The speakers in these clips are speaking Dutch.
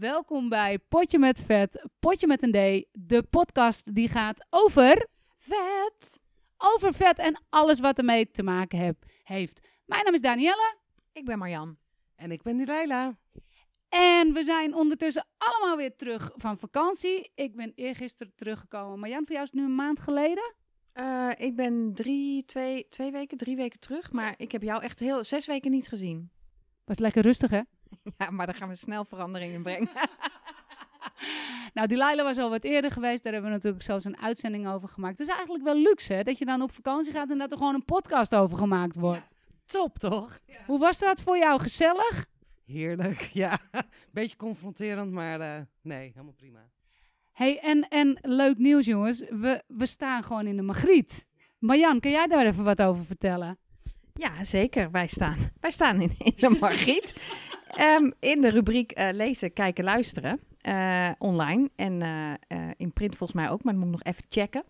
Welkom bij Potje met Vet, Potje met een D. De podcast die gaat over Vet. over vet en alles wat ermee te maken heb, heeft. Mijn naam is Danielle Ik ben Marjan. En ik ben die Leila. en we zijn ondertussen allemaal weer terug van vakantie. Ik ben eergisteren teruggekomen. Marjan, voor jou is het nu een maand geleden. Eh, ik ben drie, twee, twee weken, drie weken terug. Maar ik heb jou echt heel zes weken niet gezien. Was lekker rustig, hè? Ja, maar daar gaan we snel verandering in brengen. Nou, die Laila was al wat eerder geweest. Daar hebben we natuurlijk zelfs een uitzending over gemaakt. Het is eigenlijk wel luxe, hè? Dat je dan op vakantie gaat en dat er gewoon een podcast over gemaakt wordt. Top toch? Hoe was dat voor jou? Gezellig? Heerlijk, ja. Beetje confronterend, maar eh, nee, helemaal prima. hey, en, en leuk nieuws, jongens. We, we staan gewoon in de Magriet. Marjan, kan jij daar even wat over vertellen? ja, zeker. Wij staan, wij staan in, in de Margriet. Ehm, in de rubriek eh, lezen, kijken, luisteren. eh, online en eh, in print volgens mij ook, maar dat moet ik nog even checken.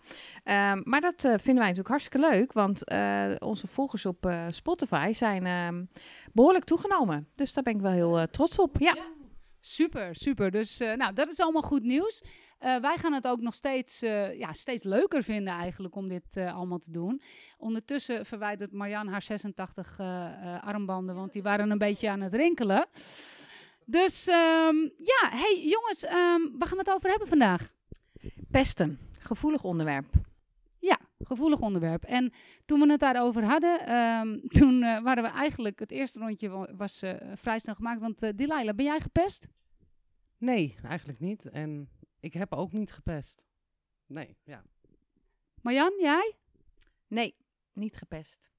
Ehm, maar dat vinden wij natuurlijk hartstikke leuk, want onze volgers op Spotify zijn ehm, behoorlijk toegenomen. Dus daar ben ik wel heel trots op. Ja. Super, super. Dus uh, nou, dat is allemaal goed nieuws. Uh, wij gaan het ook nog steeds, uh, ja, steeds leuker vinden eigenlijk om dit allemaal te doen. Ondertussen verwijdert Marjan haar 86 armbanden, want die waren een beetje aan het rinkelen. Dus um, ja, hey jongens, um, waar gaan we het over hebben vandaag? Pesten, gevoelig onderwerp. Gevoelig onderwerp. En toen we het daarover hadden, um, toen uh, waren we eigenlijk, het eerste rondje was uh, vrij snel gemaakt. Want uh, Delilah, ben jij gepest? Nee, eigenlijk niet. En ik heb ook niet gepest. Nee, ja. Marjan, jij? Nee, niet gepest.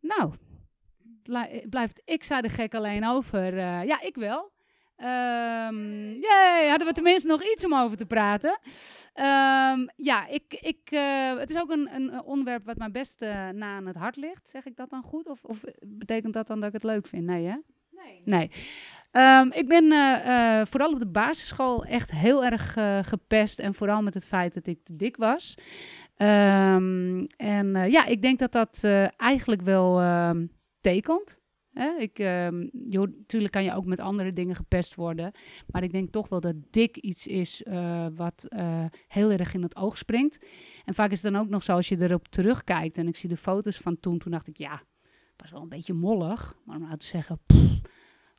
Nou, blijft ik zei de gek alleen over. Uh, ja, ik wel. Um, jee, hadden we tenminste nog iets om over te praten. Um, ja, ik, ik, uh, het is ook een, een onderwerp wat mij best uh, na aan het hart ligt. Zeg ik dat dan goed? Of, of, betekent dat dan dat ik het leuk vind? Nee, hè? Nee. nee. Um, ik ben uh, vooral op de basisschool echt heel erg gepest. En vooral met het feit dat ik te dik was. en ja, ik denk dat dat eigenlijk wel tekent. Hè? Ik, uh, joh, natuurlijk kan je ook met andere dingen gepest worden. Maar ik denk toch wel dat dik iets is uh, wat uh, heel erg in het oog springt. En vaak is het dan ook nog zo als je erop terugkijkt. En ik zie de foto's van toen. Toen dacht ik, ja, was wel een beetje mollig. Maar om nou te zeggen,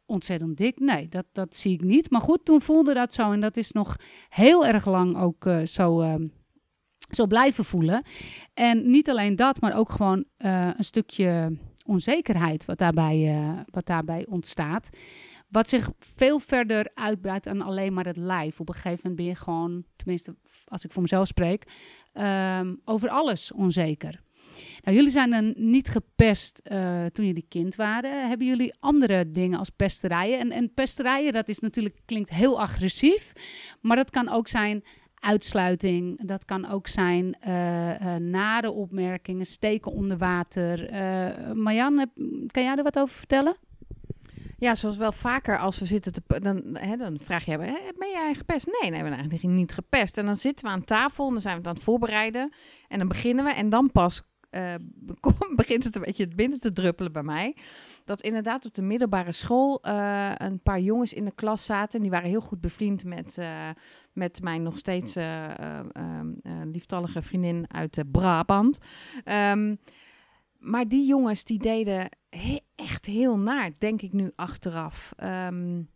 ontzettend dik. Nee, dat, dat zie ik niet. Maar goed, toen voelde dat zo. En dat is nog heel erg lang ook uh, zo ehm, zo blijven voelen. En niet alleen dat, maar ook gewoon een stukje onzekerheid wat daarbij, uh, wat daarbij ontstaat. Wat zich veel verder uitbreidt dan alleen maar het lijf. Op een gegeven moment ben je gewoon, tenminste als ik voor mezelf spreek, um, over alles onzeker. Nou, jullie zijn dan niet gepest uh, toen jullie kind waren. Hebben jullie andere dingen als pesterijen? En, en pesterijen, dat is natuurlijk, klinkt heel agressief. Maar dat kan ook zijn uitsluiting. Dat kan ook zijn uh, uh, nare opmerkingen, steken onder water. Uh, Marjan, kan jij er wat over vertellen? Ja, zoals wel vaker als we zitten te... Dan, hè, dan vraag je, ben jij gepest? Nee, nee, we zijn eigenlijk niet gepest. En dan zitten we aan tafel en dan zijn we het aan het voorbereiden. En dan beginnen we en dan pas uh, begint het een beetje binnen te druppelen bij mij. Dat inderdaad op de middelbare school uh, een paar jongens in de klas zaten. En die waren heel goed bevriend met, uh, met mijn nog steeds uh, lieftallige vriendin uit Brabant. Um, maar die jongens die deden he echt heel naar, denk ik nu achteraf. Um,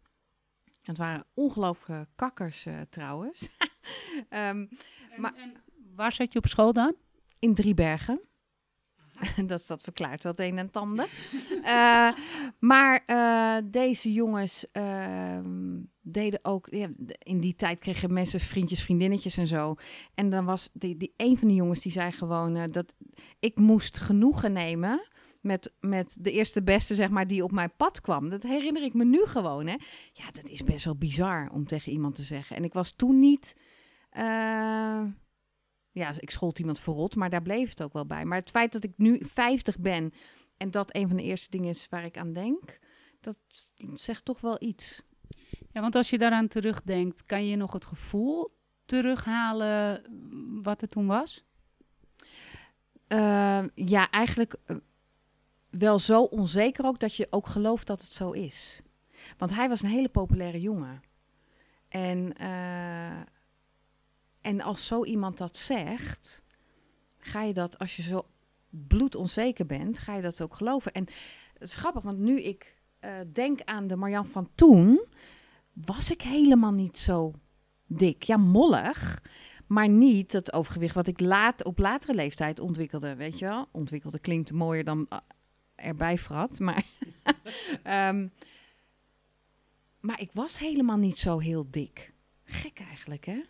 het waren ongelooflijke kakkers trouwens. um, en, maar, en waar zat je op school dan? In Driebergen. dat, dat verklaart wat een en het ander. uh, maar uh, deze jongens uh, deden ook... Ja, in die tijd kregen mensen vriendjes, vriendinnetjes en zo. En dan was die, die, een van die jongens die zei gewoon... eh, dat ik moest genoegen nemen met, met de eerste beste, zeg maar, die op mijn pad kwam. Dat herinner ik me nu gewoon, hè. Ja, dat is best wel bizar om tegen iemand te zeggen. En ik was toen niet... Ja, ik schold iemand verrot, maar daar bleef het ook wel bij. Maar het feit dat ik nu 50 ben en dat een van de eerste dingen is waar ik aan denk, dat zegt toch wel iets. Ja, want als je daaraan terugdenkt, kan je nog het gevoel terughalen wat er toen was? Uh, ja, eigenlijk uh, wel zo onzeker ook dat je ook gelooft dat het zo is. Want hij was een hele populaire jongen. En, eh, en als zo iemand dat zegt, ga je dat, als je zo bloedonzeker bent, ga je dat ook geloven. En het is grappig, want nu ik eh, denk aan de Marjan van toen, was ik helemaal niet zo dik. Ja, mollig, maar niet het overgewicht wat ik laat, op latere leeftijd ontwikkelde. Weet je wel? Ontwikkelde klinkt mooier dan uh, erbij frat, maar... um, maar ik was helemaal niet zo heel dik. Gek eigenlijk, hè?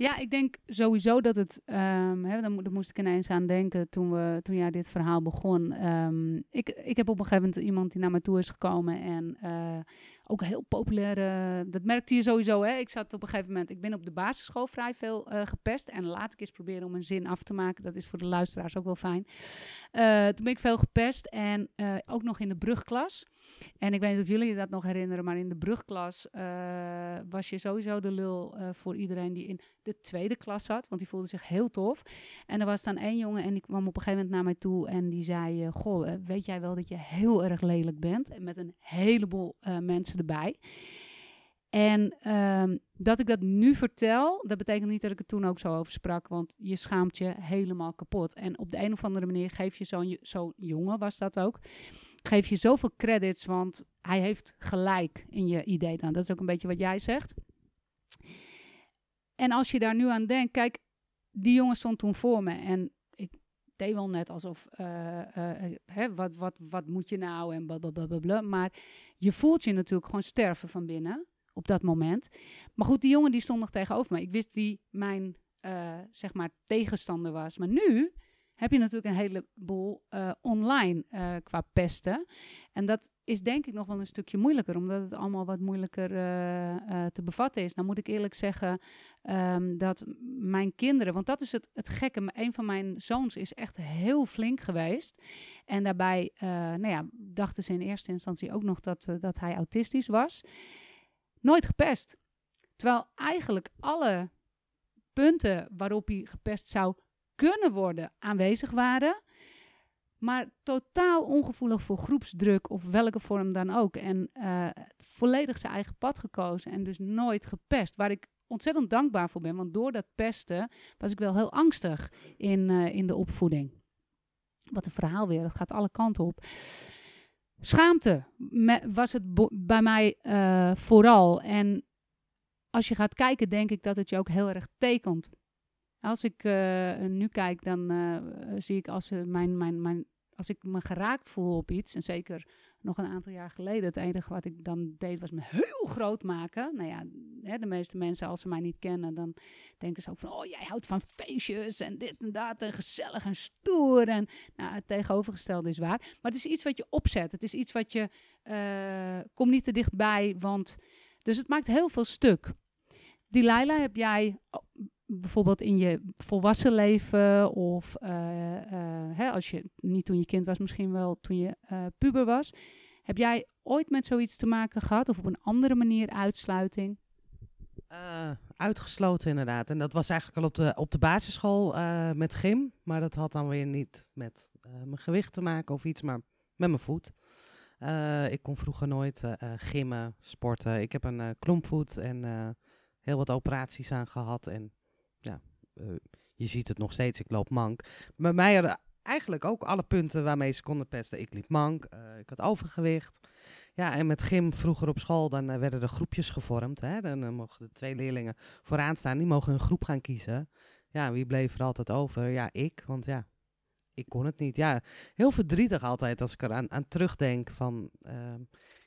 Ja, ik denk sowieso dat het. Um, hè, daar, moest ik ineens aan denken toen, we, toen jij dit verhaal begon. Um, ik, ik heb op een gegeven moment iemand die naar me toe is gekomen. En uh, ook heel populair. Uh, dat merkte je sowieso. Hè? Ik zat op een gegeven moment. Ik ben op de basisschool vrij veel uh, gepest. En laat ik eens proberen om een zin af te maken. Dat is voor de luisteraars ook wel fijn. toen ben ik veel gepest. En ook nog in de brugklas. En ik weet niet of jullie dat nog herinneren, maar in de brugklas uh, was je sowieso de lul uh, voor iedereen die in de tweede klas zat, want die voelde zich heel tof. En er was dan één jongen en die kwam op een gegeven moment naar mij toe en die zei, uh, goh, weet jij wel dat je heel erg lelijk bent? En met een heleboel mensen erbij. En um, dat ik dat nu vertel, dat betekent niet dat ik het toen ook zo over sprak, want je schaamt je helemaal kapot. En op de een of andere manier geef je zo'n zo jongen, was dat ook, geef je zoveel credits, want hij heeft gelijk in je idee. Dan. Dat is ook een beetje wat jij zegt. En als je daar nu aan denkt, kijk, die jongen stond toen voor me en ik deed wel net alsof, uh, uh, hè, wat, wat, wat moet je nou en blablabla. Maar je voelt je natuurlijk gewoon sterven van binnen op dat moment. Maar goed, die jongen die stond nog tegenover me. Ik wist wie mijn, zeg maar, tegenstander was. Maar nu heb je natuurlijk een heleboel uh, online uh, qua pesten. En dat is denk ik nog wel een stukje moeilijker, omdat het allemaal wat moeilijker uh, te bevatten is. Nou moet ik eerlijk zeggen um, dat mijn kinderen, want dat is het, het gekke, een van mijn zoons is echt heel flink geweest. En daarbij nou ja, dachten ze in eerste instantie ook nog dat, dat hij autistisch was. Nooit gepest. Terwijl eigenlijk alle punten waarop hij gepest zou kunnen worden aanwezig waren. Maar totaal ongevoelig voor groepsdruk of welke vorm dan ook. En uh, volledig zijn eigen pad gekozen en dus nooit gepest. Waar ik ontzettend dankbaar voor ben. Want door dat pesten was ik wel heel angstig in, uh, in de opvoeding. Wat een verhaal weer, dat gaat alle kanten op. Schaamte was het bij mij uh, vooral. En als je gaat kijken, denk ik dat het je ook heel erg tekent. Als ik uh, nu kijk, dan uh, zie ik als, uh, mijn, mijn, mijn, als ik me geraakt voel op iets, en zeker nog een aantal jaar geleden, het enige wat ik dan deed was me heel groot maken. Nou ja, hè, de meeste mensen, als ze mij niet kennen, dan denken ze ook van, oh, jij houdt van feestjes en dit en dat en gezellig en stoer. En nou, het tegenovergestelde is waar. Maar het is iets wat je opzet. Het is iets wat je, kom niet te dichtbij, want, dus het maakt heel veel stuk. Die Laila heb jij bijvoorbeeld in je volwassen leven of uh, uh, hè, als je niet toen je kind was, misschien wel toen je uh, puber was. Heb jij ooit met zoiets te maken gehad of op een andere manier uitsluiting? uitgesloten inderdaad. En dat was eigenlijk al op de, op de basisschool met gym. Maar dat had dan weer niet met mijn gewicht te maken of iets, maar met mijn voet. ik kon vroeger nooit gymmen, sporten. Ik heb een klompvoet en heel wat operaties aan gehad. En je ziet het nog steeds, ik loop mank. Bij mij hadden eigenlijk ook alle punten waarmee ze konden pesten. Ik liep mank, uh, ik had overgewicht. Ja, en met gym vroeger op school, dan uh, werden er groepjes gevormd. Hè? Dan mogen de twee leerlingen vooraan staan, die mogen hun groep gaan kiezen. Ja, wie bleef er altijd over? Ja, ik, want ja, ik kon het niet. Ja, heel verdrietig altijd als ik eraan aan terugdenk van... Ehm,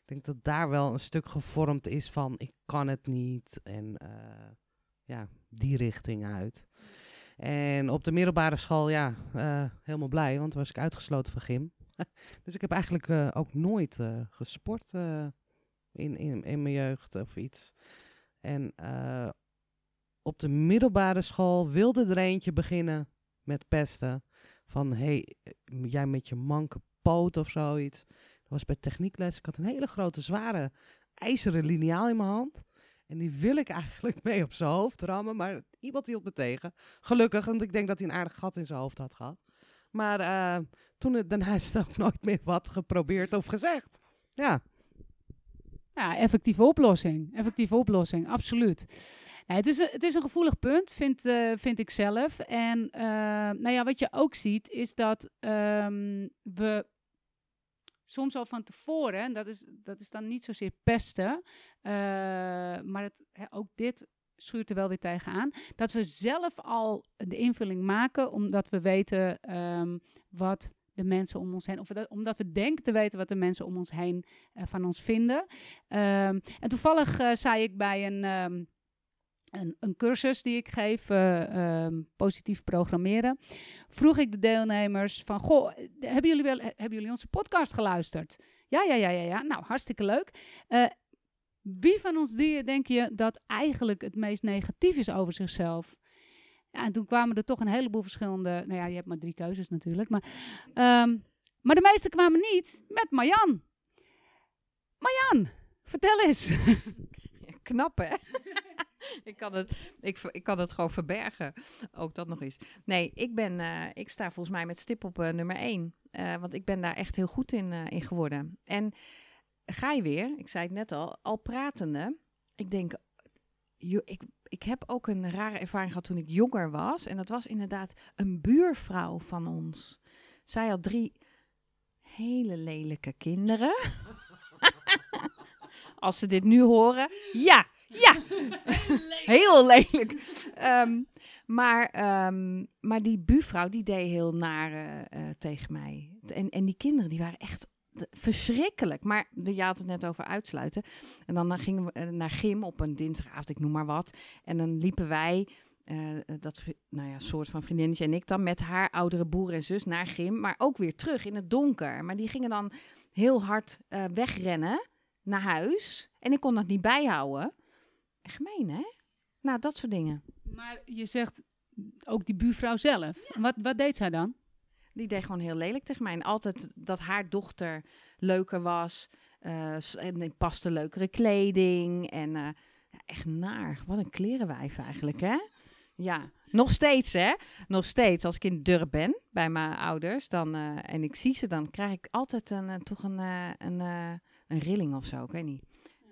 ik denk dat daar wel een stuk gevormd is van ik kan het niet en ja, die richting uit. En op de middelbare school, ja, uh, helemaal blij, want was ik uitgesloten van gym. dus ik heb eigenlijk uh, ook nooit uh, gesport in, in, in mijn jeugd of iets. En op de middelbare school wilde er eentje beginnen met pesten. Van, hé, hey, jij met je manke poot of zoiets. Dat was bij techniekles. Ik had een hele grote, zware ijzeren liniaal in mijn hand. En die wil ik eigenlijk mee op zijn hoofd rammen. Maar iemand hield me tegen. Gelukkig, want ik denk dat hij een aardig gat in zijn hoofd had gehad. Maar uh, toen daarna is het ook nooit meer wat geprobeerd of gezegd. Ja. Ja, effectieve oplossing. Effectieve oplossing, absoluut. Het, is een, het is een gevoelig punt, vind, eh, vind ik zelf. En eh, nou ja, wat je ook ziet, is dat ehm, we soms al van tevoren, en dat is, dat is dan niet zozeer pesten, eh, maar het, ook dit schuurt er wel weer tegenaan, dat we zelf al de invulling maken, omdat we weten ehm, wat de mensen om ons heen, of dat, omdat we denken te weten wat de mensen om ons heen eh, van ons vinden. Ehm, en toevallig eh, zei ik bij een, ehm, een, een cursus die ik geef, eh, ehm, positief programmeren, vroeg ik de deelnemers van, goh, hebben jullie, wel, hebben jullie onze podcast geluisterd? Ja, ja, ja, ja, ja. Nou, hartstikke leuk. Eh, wie van ons drieën denk je dat eigenlijk het meest negatief is over zichzelf? Ja, en toen kwamen er toch een heleboel verschillende. Nou ja, je hebt maar drie keuzes natuurlijk. Maar, ehm, maar de meeste kwamen niet met Marjan. Marjan, vertel eens. Knap, hè? ik, kan het, ik, ik kan het gewoon verbergen. Ook dat nog eens. Nee, ik, ben, eh, ik sta volgens mij met stip op eh, nummer één. Eh, want ik ben daar echt heel goed in, in geworden. En ga je weer, ik zei het net al, al pratende. Ik denk, ik, ik heb ook een rare ervaring gehad toen ik jonger was. En dat was inderdaad een buurvrouw van ons. Zij had drie hele lelijke kinderen. Als ze dit nu horen, ja, ja. Heel lelijk. Ehm, maar, ehm, maar die buurvrouw, die deed heel naar eh, tegen mij. En, en die kinderen, die waren echt verschrikkelijk. Maar je had het net over uitsluiten. En dan, gingen we eh, naar gym op een dinsdagavond, ik noem maar wat. En dan liepen wij, eh, dat nou ja, soort van vriendinnetje en ik dan, met haar oudere broer en zus naar gym. Maar ook weer terug in het donker. Maar die gingen dan heel hard wegrennen naar huis. En ik kon dat niet bijhouden. Gemeen, hè? Nou, dat soort dingen. Maar je zegt ook die buurvrouw zelf. Wat, wat deed zij dan? Die deed gewoon heel lelijk tegen mij. En altijd dat haar dochter leuker was. s- en paste leukere kleding. En eh, echt naar. Wat een klerenwijf eigenlijk, hè? Ja, nog steeds, hè? Nog steeds. Als ik in de dorp ben bij mijn ouders dan, eh, en ik zie ze, dan krijg ik altijd een, toch een, een, een rilling of zo. Ik weet niet.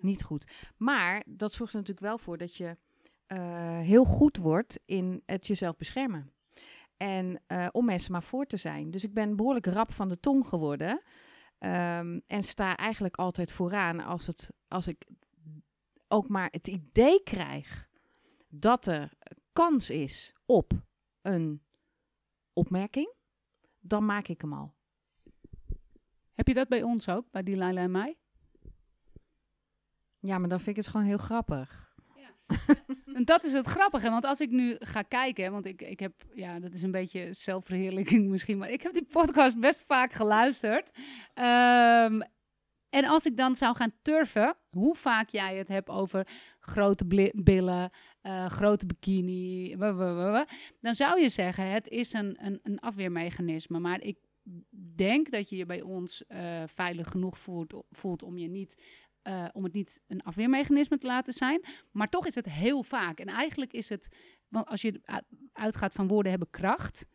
Niet goed. Maar dat zorgt er natuurlijk wel voor dat je eh, heel goed wordt in het jezelf beschermen. En eh, om mensen maar voor te zijn. Dus ik ben behoorlijk rap van de tong geworden. Ehm, en sta eigenlijk altijd vooraan als, het, als ik ook maar het idee krijg dat er kans is op een opmerking, dan maak ik hem al. Heb je dat bij ons ook, bij die Laila en mij? Ja, maar dan vind ik het gewoon heel grappig. En dat is het grappige, want als ik nu ga kijken, want ik, ik heb, ja, dat is een beetje zelfverheerlijking misschien, maar ik heb die podcast best vaak geluisterd. Ehm, en als ik dan zou gaan turven, hoe vaak jij het hebt over grote billen, eh, grote bikini, dan zou je zeggen, het is een, een, een afweermechanisme. Maar ik denk dat je je bij ons eh, veilig genoeg voelt, voelt om je niet... eh, om het niet een afweermechanisme te laten zijn. Maar toch is het heel vaak. En eigenlijk is het, want als je uitgaat van woorden hebben kracht.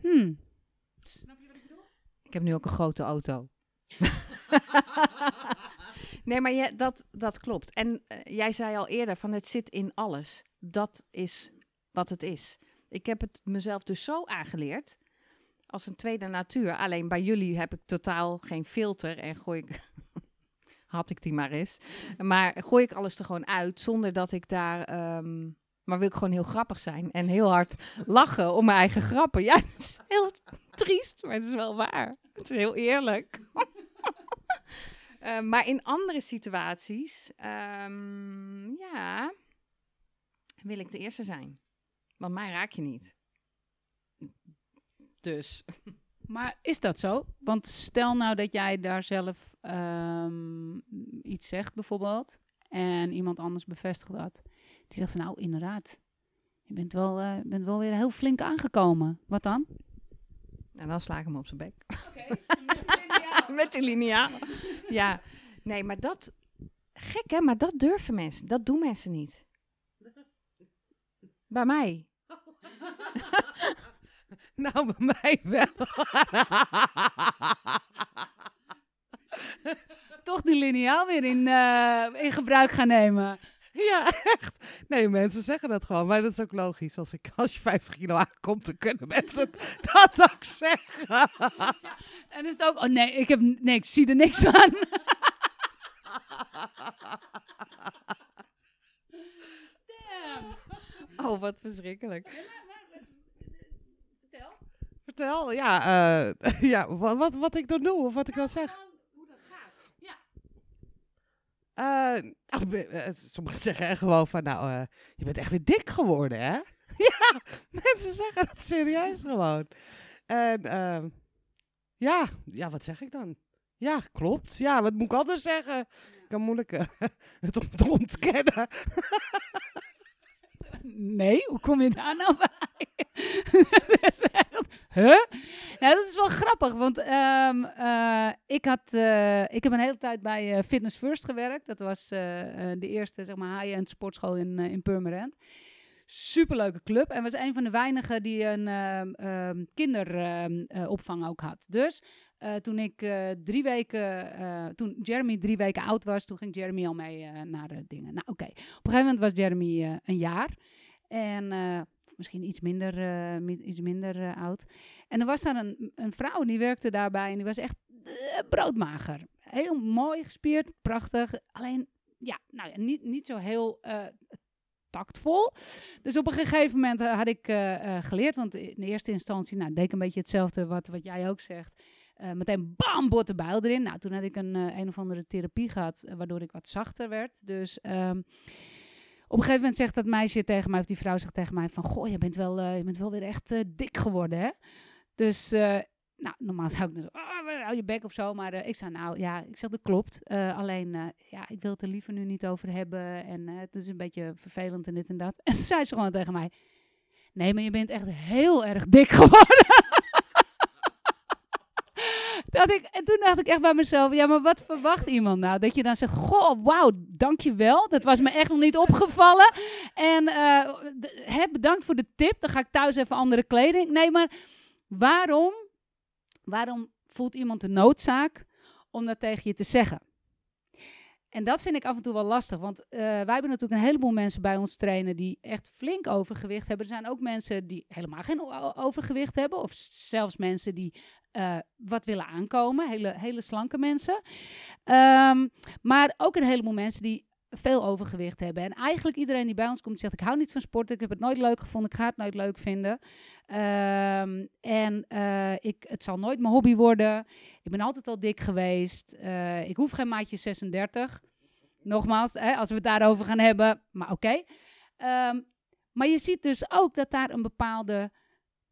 Hmm. Snap je wat ik bedoel? Ik heb nu ook een grote auto. nee, maar je, dat, dat klopt. En eh, jij zei al eerder van het zit in alles. Dat is wat het is. Ik heb het mezelf dus zo aangeleerd als een tweede natuur. Alleen bij jullie heb ik totaal geen filter en gooi ik... Had ik die maar eens. Maar gooi ik alles er gewoon uit zonder dat ik daar... ehm, maar wil ik gewoon heel grappig zijn en heel hard lachen om mijn eigen grappen. Ja, dat is heel triest, maar het is wel waar. Het is heel eerlijk. Eh, maar in andere situaties, ehm, ja, wil ik de eerste zijn. Want mij raak je niet. Dus. Maar is dat zo? Want stel nou dat jij daar zelf ehm, iets zegt bijvoorbeeld. En iemand anders bevestigt dat. Die zegt van nou inderdaad. Je bent wel, eh, bent wel weer heel flink aangekomen. Wat dan? En dan sla ik hem op zijn bek. Met de lineaal. Ja, nee, maar dat... Gek hè, maar dat durven mensen. Dat doen mensen niet. Bij mij. Nou, bij mij wel. toch die lineaal weer in, eh, in gebruik gaan nemen. Ja, echt. Nee, mensen zeggen dat gewoon. Maar dat is ook logisch. Als, ik, als je 50 kilo aankomt, dan kunnen mensen dat ook zeggen. En dan is het ook, oh nee, ik, heb, nee, ik zie er niks aan. Damn. Oh, wat verschrikkelijk. Vertel. Ja, eh, ja wat, wat, wat ik dan doe of wat ik dan zeg. Hoe dat gaat. Ja. Be- sommigen zeggen gewoon van, nou, eh, je bent echt weer dik geworden, hè? ja, mensen zeggen dat serieus gewoon. En ehm, ja, ja, wat zeg ik dan? Ja, klopt. Ja, wat moet ik anders zeggen? Ik kan moeilijk eh, het om te ontkennen. Nee, hoe kom je daar nou bij? Echt, huh? Ja, dat is wel grappig, want ehm, eh, ik, had, eh, ik heb een hele tijd bij eh, Fitness First gewerkt. Dat was de eerste zeg maar, high-end sportschool in, in Purmerend. Superleuke club. En was een van de weinigen die een ehm, ehm, kinderopvang ook had. Dus eh, toen ik eh, drie weken, eh, toen Jeremy drie weken oud was, toen ging Jeremy al mee naar dingen. Nou, oké. Op een gegeven moment was Jeremy een jaar. En misschien iets minder, mi- iets minder oud. En er was daar een, een vrouw die werkte daarbij en die was echt broodmager. Heel mooi gespierd, prachtig. Alleen, ja, nou ja, niet, niet zo heel tactvol. Dus op een gegeven moment had ik geleerd, want in eerste instantie, nou, deed ik een beetje hetzelfde wat, wat jij ook zegt. Eh, meteen bam, botte bijl erin. Nou, toen had ik een, eh, een of andere therapie gehad, eh, waardoor ik wat zachter werd. Dus ehm, op een gegeven moment zegt dat meisje tegen mij, of die vrouw zegt tegen mij van... Goh, je bent wel, je bent wel weer echt dik geworden, hè? Dus, nou, normaal zou ik dus, oh, hou je bek of zo. Maar ik zei, nou ja, ik zeg, dat klopt. Alleen, ja, ik wil het er liever nu niet over hebben. En het is een beetje vervelend en dit en dat. En toen zei ze gewoon tegen mij... Nee, maar je bent echt heel erg dik geworden. Dat ik, en toen dacht ik echt bij mezelf, ja, maar wat verwacht iemand nou? Dat je dan zegt, goh, wauw, dankjewel. Dat was me echt nog niet opgevallen. En hè, bedankt voor de tip. Dan ga ik thuis even andere kleding. Nee, maar waarom, waarom voelt iemand de noodzaak om dat tegen je te zeggen? En dat vind ik af en toe wel lastig, want eh, wij hebben natuurlijk een heleboel mensen bij ons trainen die echt flink overgewicht hebben. Er zijn ook mensen die helemaal geen overgewicht hebben, of zelfs mensen die eh, wat willen aankomen, hele, hele slanke mensen. Ehm, maar ook een heleboel mensen die veel overgewicht hebben. En eigenlijk iedereen die bij ons komt zegt, ik hou niet van sporten, ik heb het nooit leuk gevonden, ik ga het nooit leuk vinden. Ehm, en eh, ik, het zal nooit mijn hobby worden. Ik ben altijd al dik geweest. Eh, ik hoef geen maatje 36. Nogmaals, hè, als we het daarover gaan hebben, maar oké. Ehm, maar je ziet dus ook dat daar een bepaalde,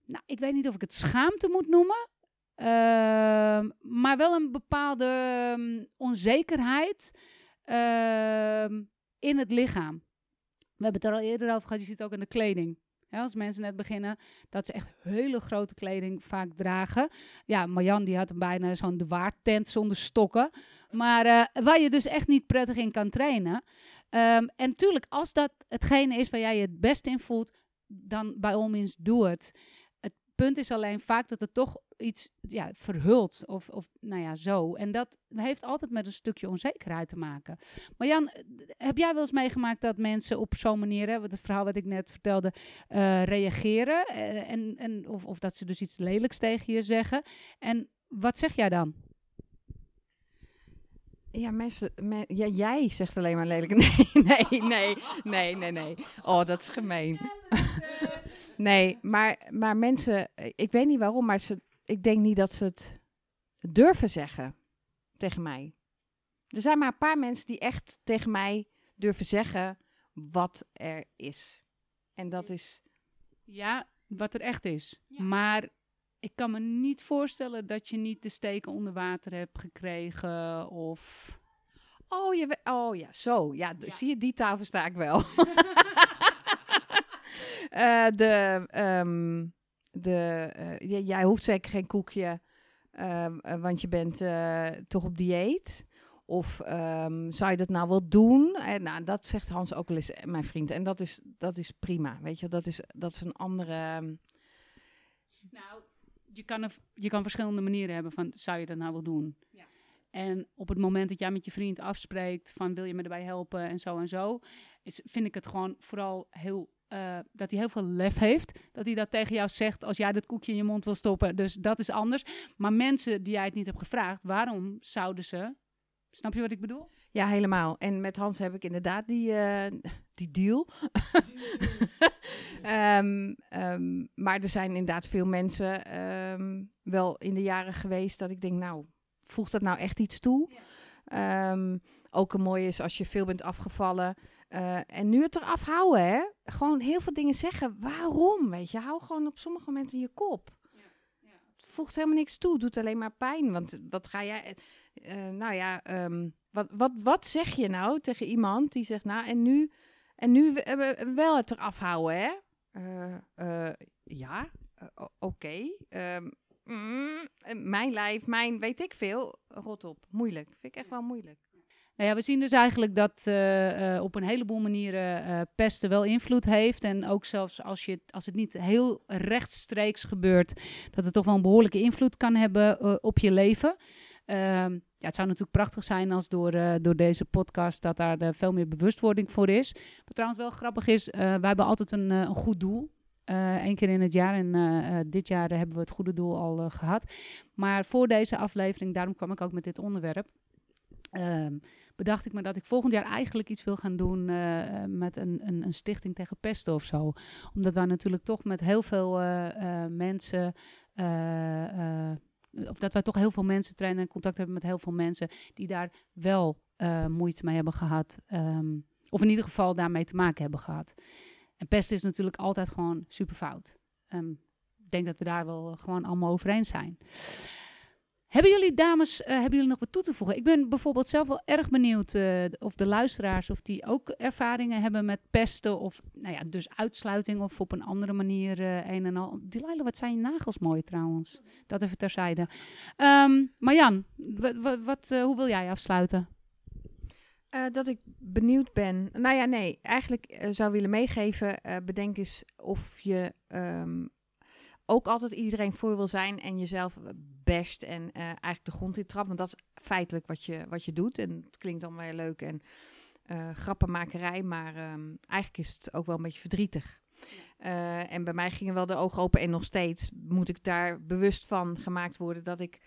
nou, ik weet niet of ik het schaamte moet noemen, ehm, maar wel een bepaalde ehm, onzekerheid ehm, in het lichaam. We hebben het er al eerder over gehad, je ziet het ook in de kleding. Als mensen net beginnen, dat ze echt hele grote kleding vaak dragen. Ja, Marjan die had bijna zo'n de waardtent zonder stokken. Maar eh, waar je dus echt niet prettig in kan trainen. Ehm, en tuurlijk, als dat hetgene is waar jij je het best in voelt, dan bij all means doe het. Het punt is alleen vaak dat het toch iets ja, verhult. Of, of nou ja, zo. En dat heeft altijd met een stukje onzekerheid te maken. Maar Jan, eh, heb jij wel eens meegemaakt dat mensen op zo'n manier, hè, het verhaal wat ik net vertelde, eh, reageren? Eh, en, en, of, of dat ze dus iets lelijks tegen je zeggen? En wat zeg jij dan? Ja, mensen, me- ja, jij zegt alleen maar lelijk. Nee, nee, nee, nee, nee, nee. Oh, dat is gemeen. Nee, maar, maar mensen, ik weet niet waarom, maar ze, ik denk niet dat ze het durven zeggen tegen mij. Er zijn maar een paar mensen die echt tegen mij durven zeggen wat er is. En dat is. Ja, wat er echt is. Ja. Maar ik kan me niet voorstellen dat je niet de steken onder water hebt gekregen of... Oh, je, oh ja, zo. Ja. zie je, die tafel sta ik wel. Eh, de, ehm, de, eh, jij hoeft zeker geen koekje, ehm, eh, want je bent eh, toch op dieet. Of ehm, zou je dat nou wel doen? En, nou, dat zegt Hans ook wel eens, mijn vriend. En dat is, dat is prima, weet je. Dat is, dat is een andere... ehm, Nou, je kan, er, je kan verschillende manieren hebben van, zou je dat nou wel doen? Ja. En op het moment dat jij met je vriend afspreekt van wil je me erbij helpen en zo en zo, is, vind ik het gewoon vooral heel eh, dat hij heel veel lef heeft. Dat hij dat tegen jou zegt als jij dat koekje in je mond wil stoppen. Dus dat is anders. Maar mensen die jij het niet hebt gevraagd, waarom zouden ze. Snap je wat ik bedoel? Ja, helemaal. En met Hans heb ik inderdaad die, eh, die deal. Ehm, ehm, maar er zijn inderdaad veel mensen ehm, wel in de jaren geweest dat ik denk, nou, voegt dat nou echt iets toe? ook een mooie is als je veel bent afgevallen. Uh, en nu het eraf houden, hè? Gewoon heel veel dingen zeggen. Waarom? Weet je, hou gewoon op sommige momenten je kop. Ja, ja. Het voegt helemaal niks toe, doet alleen maar pijn. Want wat ga jij. Uh, nou ja, um, wat, wat, wat zeg je nou tegen iemand die zegt, nou, en nu, en nu wel het eraf houden, hè? Uh, ja, oké. Okay. Um, mm, mijn lijf, mijn weet ik veel. Rot op. Moeilijk. Vind ik echt wel moeilijk. Nou ja, we zien dus eigenlijk dat uh, uh, op een heleboel manieren uh, pesten wel invloed heeft. En ook zelfs als, je, als het niet heel rechtstreeks gebeurt, dat het toch wel een behoorlijke invloed kan hebben op je leven. Ehm, ja, het zou natuurlijk prachtig zijn als door, door deze podcast dat daar veel meer bewustwording voor is. Wat trouwens wel grappig is, wij hebben altijd een, een goed doel. Eén keer in het jaar en dit jaar hebben we het goede doel al gehad. Maar voor deze aflevering, daarom kwam ik ook met dit onderwerp. Ehm, bedacht ik me dat ik volgend jaar eigenlijk iets wil gaan doen uh, met een, een, een, stichting tegen pesten of zo. Omdat wij natuurlijk toch met heel veel uh, mensen. of dat wij toch heel veel mensen trainen en contact hebben met heel veel mensen die daar wel moeite mee hebben gehad. Um, of in ieder geval daarmee te maken hebben gehad. En pesten is natuurlijk altijd gewoon super fout. Um, ik denk dat we daar wel gewoon allemaal over eens zijn. Hebben jullie dames, uh, hebben jullie nog wat toe te voegen? Ik ben bijvoorbeeld zelf wel erg benieuwd uh, of de luisteraars of die ook ervaringen hebben met pesten of nou ja, dus uitsluiting of op een andere manier uh, een en al. Delilah, wat zijn je nagels mooi trouwens. Dat even terzijde. Um, Marjan, wat, hoe wil jij afsluiten? dat ik benieuwd ben. Nou ja, nee, eigenlijk zou willen meegeven. bedenk eens of je um, ook altijd iedereen voor wil zijn en jezelf best en uh, eigenlijk de grond in trapt. Want dat is feitelijk wat je, wat je doet. En het klinkt dan weer leuk en uh, grappenmakerij, maar um, eigenlijk is het ook wel een beetje verdrietig. Uh, en bij mij gingen wel de ogen open en nog steeds moet ik daar bewust van gemaakt worden dat ik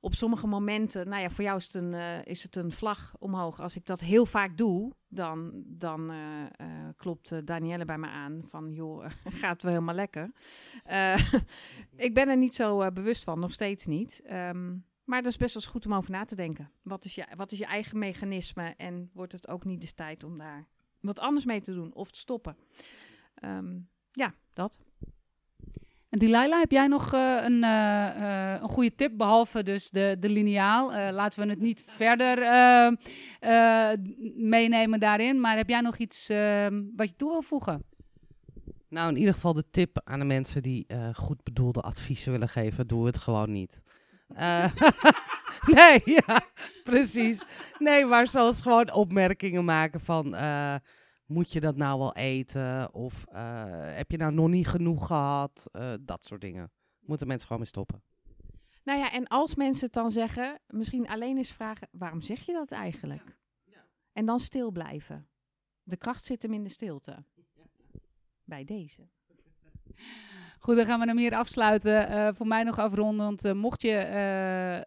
op sommige momenten, nou ja, voor jou is het een, uh, is het een vlag omhoog. Als ik dat heel vaak doe, dan, dan uh, uh, klopt Danielle bij me aan van, joh, gaat wel helemaal lekker. ik ben er niet zo bewust van, nog steeds niet. Um, maar dat is best wel eens goed om over na te denken. Wat is, je, wat is je eigen mechanisme en wordt het ook niet de tijd om daar wat anders mee te doen of te stoppen? Um, ja, dat. En Delilah, heb jij nog uh, een, uh, een goede tip, behalve dus de, de lineaal? laten we het niet verder meenemen daarin, maar heb jij nog iets ehm, wat je toe wil voegen? Nou, in ieder geval de tip aan de mensen die goed bedoelde adviezen willen geven, doe het gewoon niet. nee, ja, precies. Nee, maar zoals gewoon opmerkingen maken van moet je dat nou wel eten? Of uh, heb je nou nog niet genoeg gehad? Uh, dat soort dingen. Moeten mensen gewoon mee stoppen. Nou ja, en als mensen het dan zeggen, misschien alleen eens vragen, waarom zeg je dat eigenlijk? Ja. Ja. En dan stil blijven. De kracht zit hem in de stilte. Ja. Bij deze. Goed, dan gaan we hem hier afsluiten. Uh, voor mij nog afrondend. Uh, mocht je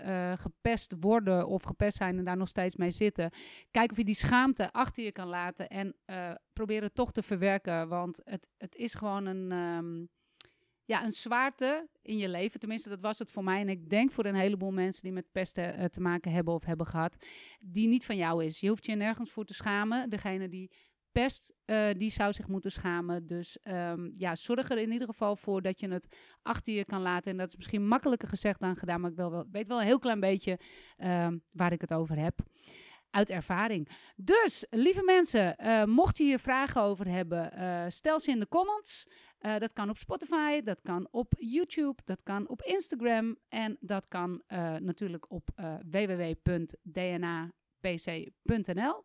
uh, gepest worden of gepest zijn en daar nog steeds mee zitten, kijk of je die schaamte achter je kan laten en probeer het toch te verwerken. Want het, het is gewoon een, um, ja, een zwaarte in je leven. Tenminste, dat was het voor mij. En ik denk voor een heleboel mensen die met pesten te maken hebben of hebben gehad, die niet van jou is. Je hoeft je nergens voor te schamen. Degene die pest, uh, die zou zich moeten schamen. Dus um, ja, zorg er in ieder geval voor dat je het achter je kan laten. En dat is misschien makkelijker gezegd dan gedaan, maar ik wel, weet wel een heel klein beetje um, waar ik het over heb. Uit ervaring. Dus, lieve mensen, uh, mocht je hier vragen over hebben, uh, stel ze in de comments. Dat kan op Spotify, dat kan op YouTube, dat kan op Instagram en dat kan natuurlijk op www.dnapc.nl.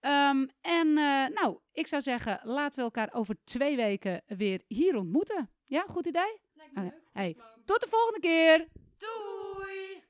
Um, en uh, nou, ik zou zeggen, laten we elkaar over twee weken weer hier ontmoeten. Ja, goed idee? Lijkt me uh, Hey, tot de volgende keer. Doei!